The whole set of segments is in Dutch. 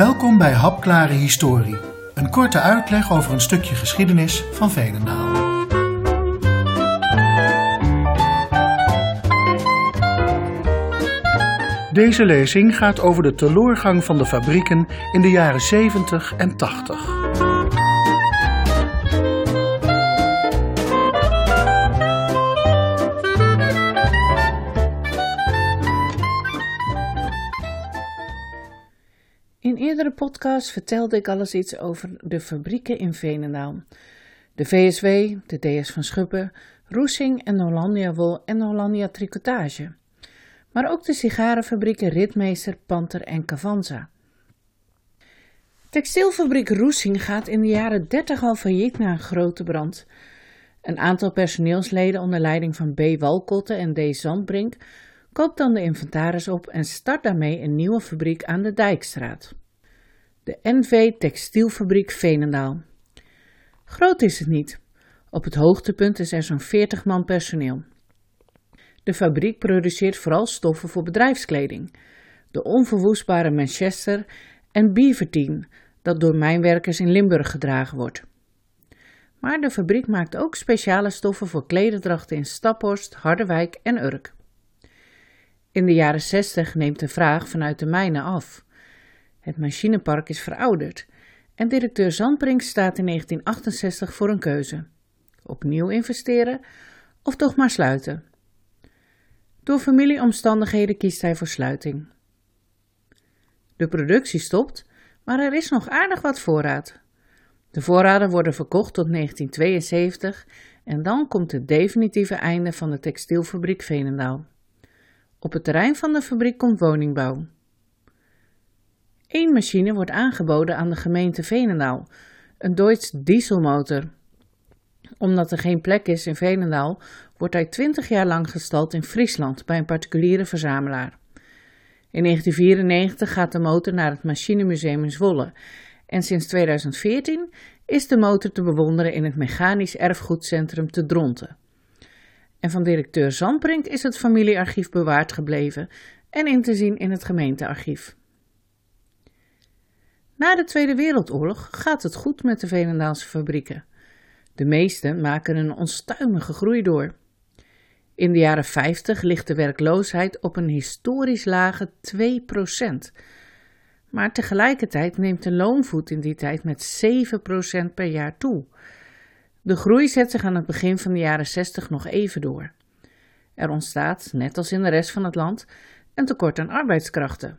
Welkom bij Hapklare Historie, een korte uitleg over een stukje geschiedenis van Veenendaal. Deze lezing gaat over de teloorgang van de fabrieken in de jaren 70 en 80. Eerdere podcasts vertelde ik alles iets over de fabrieken in Veenendaal. De VSW, de DS van Schuppen, Roesing en Hollandia Wol en Hollandia Tricotage. Maar ook de sigarenfabrieken Ritmeester, Panter en Cavanza. Textielfabriek Roesing gaat in de jaren 30 al failliet na een grote brand. Een aantal personeelsleden onder leiding van B. Walkotte en D. Zandbrink koopt dan de inventaris op en start daarmee een nieuwe fabriek aan de Dijkstraat. De NV Textielfabriek Veenendaal. Groot is het niet. Op het hoogtepunt is er zo'n 40 man personeel. De fabriek produceert vooral stoffen voor bedrijfskleding. De onverwoestbare Manchester en Beavertine, dat door mijnwerkers in Limburg gedragen wordt. Maar de fabriek maakt ook speciale stoffen voor klederdrachten in Staphorst, Harderwijk en Urk. In de jaren 60 neemt de vraag vanuit de mijnen af. Het machinepark is verouderd en directeur Zandbrink staat in 1968 voor een keuze: opnieuw investeren of toch maar sluiten. Door familieomstandigheden kiest hij voor sluiting. De productie stopt, maar er is nog aardig wat voorraad. De voorraden worden verkocht tot 1972 en dan komt het definitieve einde van de textielfabriek Veenendaal. Op het terrein van de fabriek komt woningbouw. Eén machine wordt aangeboden aan de gemeente Veenendaal, een Deutz dieselmotor. Omdat er geen plek is in Veenendaal, wordt hij 20 jaar lang gestald in Friesland bij een particuliere verzamelaar. In 1994 gaat de motor naar het Machinemuseum in Zwolle en sinds 2014 is de motor te bewonderen in het Mechanisch Erfgoedcentrum te Dronten. En van directeur Zandbrink is het familiearchief bewaard gebleven en in te zien in het gemeentearchief. Na de Tweede Wereldoorlog gaat het goed met de Velendaalse fabrieken. De meeste maken een onstuimige groei door. In de jaren 50 ligt de werkloosheid op een historisch lage 2%. Maar tegelijkertijd neemt de loonvoet in die tijd met 7% per jaar toe. De groei zet zich aan het begin van de jaren 60 nog even door. Er ontstaat, net als in de rest van het land, een tekort aan arbeidskrachten.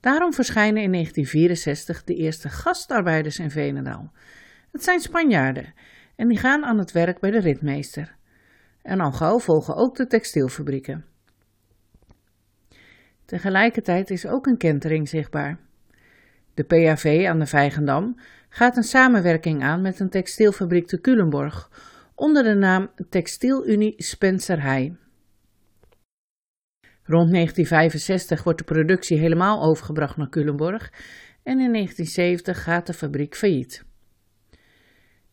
Daarom verschijnen in 1964 de eerste gastarbeiders in Venendaal. Het zijn Spanjaarden en die gaan aan het werk bij de ritmeester. En al gauw volgen ook de textielfabrieken. Tegelijkertijd is ook een kentering zichtbaar. De PAV aan de Vijgendam gaat een samenwerking aan met een textielfabriek te Culemborg onder de naam Textielunie Spencer Heij. Rond 1965 wordt de productie helemaal overgebracht naar Culemborg en in 1970 gaat de fabriek failliet.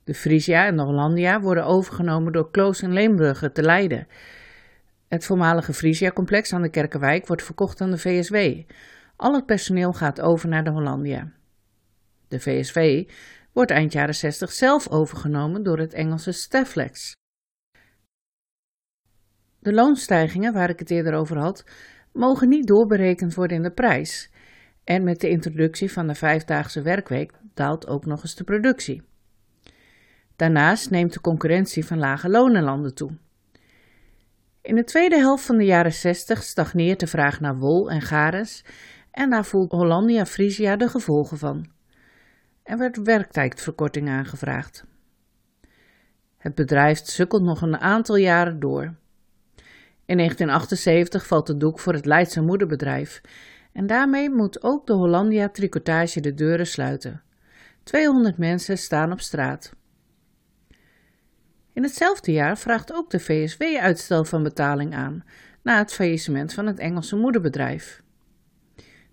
De Frisia en de Hollandia worden overgenomen door Kloos en Leembrugge te Leiden. Het voormalige Frisia-complex aan de Kerkenwijk wordt verkocht aan de VSW. Al het personeel gaat over naar de Hollandia. De VSV wordt eind jaren 60 zelf overgenomen door het Engelse Staflex. De loonstijgingen, waar ik het eerder over had, mogen niet doorberekend worden in de prijs. En met de introductie van de vijfdaagse werkweek daalt ook nog eens de productie. Daarnaast neemt de concurrentie van lage lonenlanden toe. In de tweede helft van de jaren 60 stagneert de vraag naar wol en garens en daar voelt Hollandia Frisia de gevolgen van. Er werd werktijdverkorting aangevraagd. Het bedrijf sukkelt nog een aantal jaren door. In 1978 valt de doek voor het Leidse moederbedrijf en daarmee moet ook de Hollandia Tricotage de deuren sluiten. 200 mensen staan op straat. In hetzelfde jaar vraagt ook de VSW uitstel van betaling aan, na het faillissement van het Engelse moederbedrijf.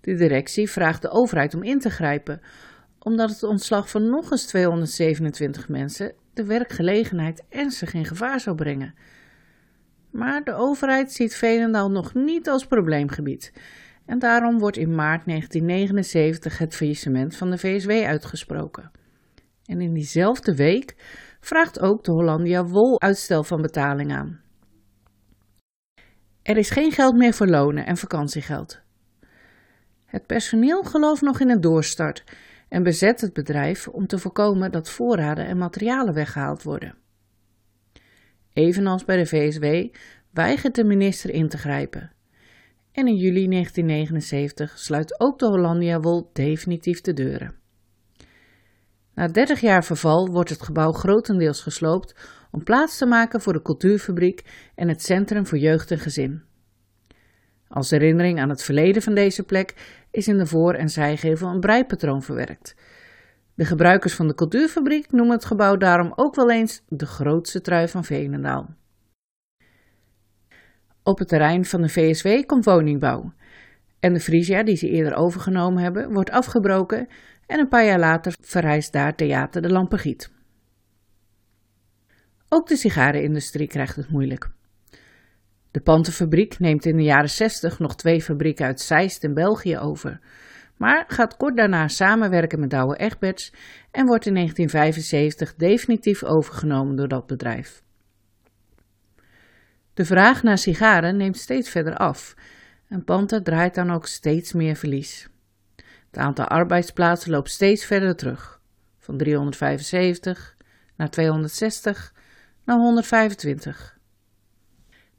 De directie vraagt de overheid om in te grijpen, omdat het ontslag van nog eens 227 mensen de werkgelegenheid ernstig in gevaar zou brengen. Maar de overheid ziet Veenendaal nog niet als probleemgebied en daarom wordt in maart 1979 het faillissement van de VSW uitgesproken. En in diezelfde week vraagt ook de Hollandia Wol uitstel van betaling aan. Er is geen geld meer voor lonen en vakantiegeld. Het personeel gelooft nog in een doorstart en bezet het bedrijf om te voorkomen dat voorraden en materialen weggehaald worden. Evenals bij de VSW weigert de minister in te grijpen. En in juli 1979 sluit ook de Hollandia Wol definitief de deuren. Na 30 jaar verval wordt het gebouw grotendeels gesloopt om plaats te maken voor de cultuurfabriek en het Centrum voor Jeugd en Gezin. Als herinnering aan het verleden van deze plek is in de voor- en zijgevel een breipatroon verwerkt. De gebruikers van de cultuurfabriek noemen het gebouw daarom ook wel eens de grootste trui van Veenendaal. Op het terrein van de VSW komt woningbouw. En de Frisia, die ze eerder overgenomen hebben, wordt afgebroken en een paar jaar later verrijst daar Theater de Lampegiet. Ook de sigarenindustrie krijgt het moeilijk. De pantenfabriek neemt in de jaren 60 nog twee fabrieken uit Zeist in België over, maar gaat kort daarna samenwerken met Douwe Egberts en wordt in 1975 definitief overgenomen door dat bedrijf. De vraag naar sigaren neemt steeds verder af en Panta draait dan ook steeds meer verlies. Het aantal arbeidsplaatsen loopt steeds verder terug, van 375 naar 260 naar 125.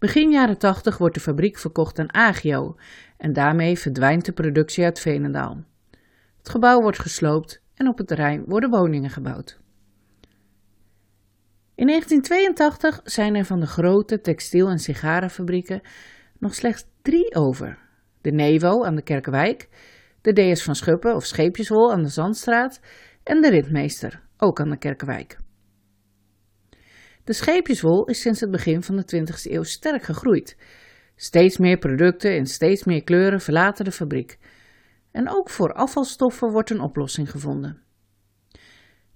Begin jaren 80 wordt de fabriek verkocht aan Agio en daarmee verdwijnt de productie uit Veenendaal. Het gebouw wordt gesloopt en op het terrein worden woningen gebouwd. In 1982 zijn er van de grote textiel- en sigarenfabrieken nog slechts drie over. De Nevo aan de Kerkenwijk, de DS van Schuppen of Scheepjeswol aan de Zandstraat en de Ritmeester, ook aan de Kerkenwijk. De scheepjeswol is sinds het begin van de 20e eeuw sterk gegroeid. Steeds meer producten in steeds meer kleuren verlaten de fabriek. En ook voor afvalstoffen wordt een oplossing gevonden.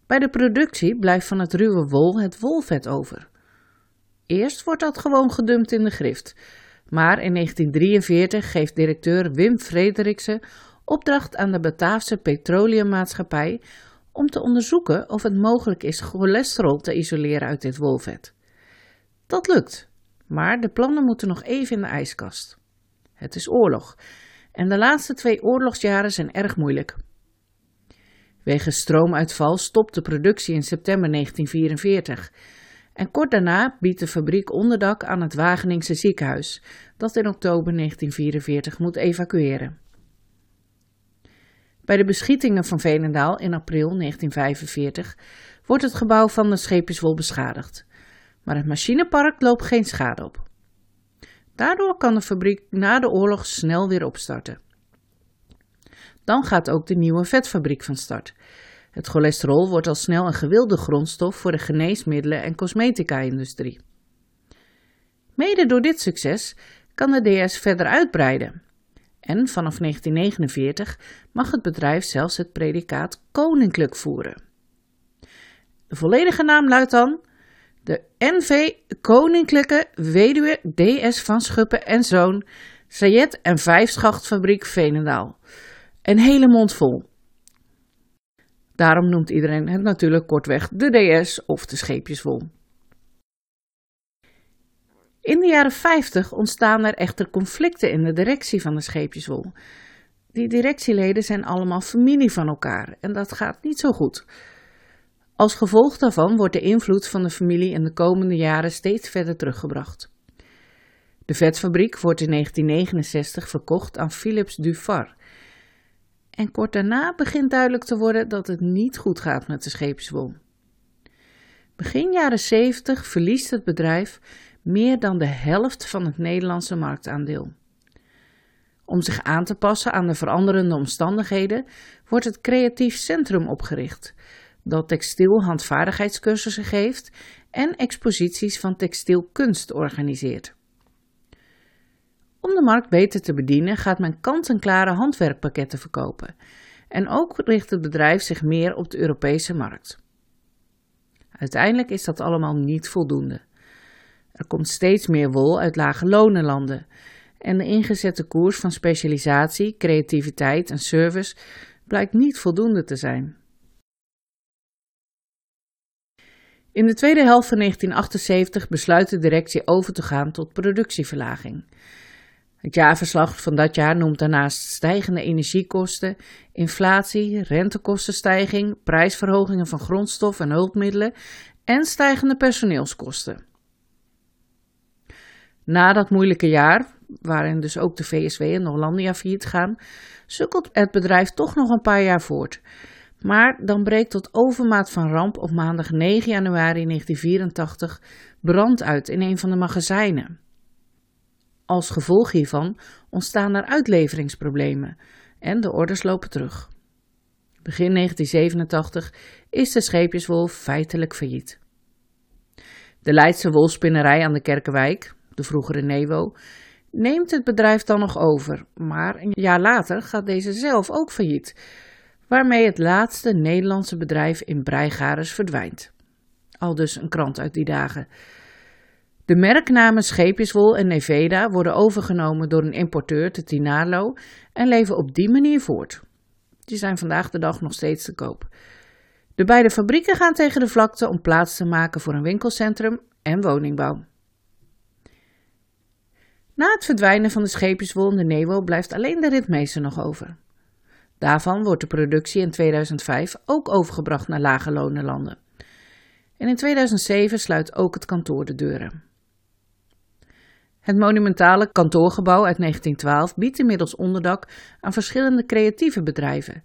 Bij de productie blijft van het ruwe wol het wolvet over. Eerst wordt dat gewoon gedumpt in de grift, maar in 1943 geeft directeur Wim Frederiksen opdracht aan de Bataafse Petroleummaatschappij om te onderzoeken of het mogelijk is cholesterol te isoleren uit dit wolvet. Dat lukt, maar de plannen moeten nog even in de ijskast. Het is oorlog en de laatste twee oorlogsjaren zijn erg moeilijk. Wegens stroomuitval stopt de productie in september 1944 en kort daarna biedt de fabriek onderdak aan het Wageningse ziekenhuis, dat in oktober 1944 moet evacueren. Bij de beschietingen van Veenendaal in april 1945 wordt het gebouw van de Scheepjeswol beschadigd, maar het machinepark loopt geen schade op. Daardoor kan de fabriek na de oorlog snel weer opstarten. Dan gaat ook de nieuwe vetfabriek van start. Het cholesterol wordt al snel een gewilde grondstof voor de geneesmiddelen en cosmetica-industrie. Mede door dit succes kan de DS verder uitbreiden. En vanaf 1949 mag het bedrijf zelfs het predicaat koninklijk voeren. De volledige naam luidt dan de NV Koninklijke Weduwe DS van Schuppen en Zoon Sayet en Vijfschachtfabriek Veenendaal. Een hele mond vol. Daarom noemt iedereen het natuurlijk kortweg de DS of de scheepjeswol. In de jaren 50 ontstaan er echter conflicten in de directie van de scheepjeswol. Die directieleden zijn allemaal familie van elkaar en dat gaat niet zo goed. Als gevolg daarvan wordt de invloed van de familie in de komende jaren steeds verder teruggebracht. De vetfabriek wordt in 1969 verkocht aan Philips Dufar. En kort daarna begint duidelijk te worden dat het niet goed gaat met de scheepswol. Begin jaren 70 verliest het bedrijf meer dan de helft van het Nederlandse marktaandeel. Om zich aan te passen aan de veranderende omstandigheden wordt het Creatief Centrum opgericht, dat textiel handvaardigheidscursussen geeft en exposities van textielkunst organiseert. Om de markt beter te bedienen gaat men kant-en-klare handwerkpakketten verkopen en ook richt het bedrijf zich meer op de Europese markt. Uiteindelijk is dat allemaal niet voldoende. Er komt steeds meer wol uit lage lonenlanden en de ingezette koers van specialisatie, creativiteit en service blijkt niet voldoende te zijn. In de tweede helft van 1978 besluit de directie over te gaan tot productieverlaging. Het jaarverslag van dat jaar noemt daarnaast stijgende energiekosten, inflatie, rentekostenstijging, prijsverhogingen van grondstof en hulpmiddelen en stijgende personeelskosten. Na dat moeilijke jaar, waarin dus ook de VSW en Hollandia failliet gaan, sukkelt het bedrijf toch nog een paar jaar voort. Maar dan breekt tot overmaat van ramp op maandag 9 januari 1984 brand uit in een van de magazijnen. Als gevolg hiervan ontstaan er uitleveringsproblemen en de orders lopen terug. Begin 1987 is de scheepjeswolf feitelijk failliet. De Leidse wolspinnerij aan de Kerkenwijk, de vroegere Newo, neemt het bedrijf dan nog over, maar een jaar later gaat deze zelf ook failliet, waarmee het laatste Nederlandse bedrijf in Breigares verdwijnt. Al dus een krant uit die dagen. De merknamen Scheepjeswol en Neveda worden overgenomen door een importeur, te Tinalo, en leven op die manier voort. Die zijn vandaag de dag nog steeds te koop. De beide fabrieken gaan tegen de vlakte om plaats te maken voor een winkelcentrum en woningbouw. Na het verdwijnen van de scheepjeswol en de Newo blijft alleen de ritmeester nog over. Daarvan wordt de productie in 2005 ook overgebracht naar lage landen. En in 2007 sluit ook het kantoor de deuren. Het monumentale kantoorgebouw uit 1912 biedt inmiddels onderdak aan verschillende creatieve bedrijven.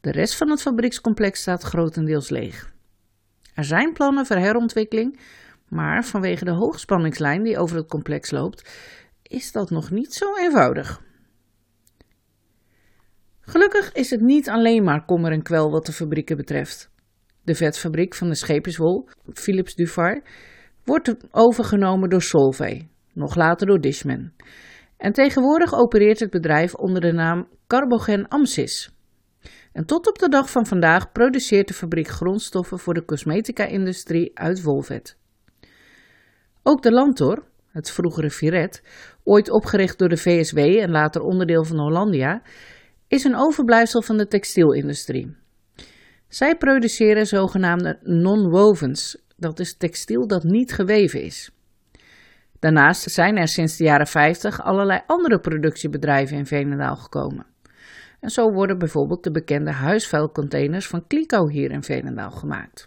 De rest van het fabriekscomplex staat grotendeels leeg. Er zijn plannen voor herontwikkeling, maar vanwege de hoogspanningslijn die over het complex loopt, is dat nog niet zo eenvoudig. Gelukkig is het niet alleen maar kommer en kwel wat de fabrieken betreft. De vetfabriek van de scheepjeswol, Philips Dufar, wordt overgenomen door Solvay, nog later door Dishman. En tegenwoordig opereert het bedrijf onder de naam Carbogen Amsys. En tot op de dag van vandaag produceert de fabriek grondstoffen voor de cosmetica-industrie uit wolvet. Ook de Lantor, het vroegere Viret, ooit opgericht door de VSW en later onderdeel van Hollandia, is een overblijfsel van de textielindustrie. Zij produceren zogenaamde non-wovens, dat is textiel dat niet geweven is. Daarnaast zijn er sinds de jaren 50 allerlei andere productiebedrijven in Veenendaal gekomen. En zo worden bijvoorbeeld de bekende huisvuilcontainers van Kliko hier in Veenendaal gemaakt.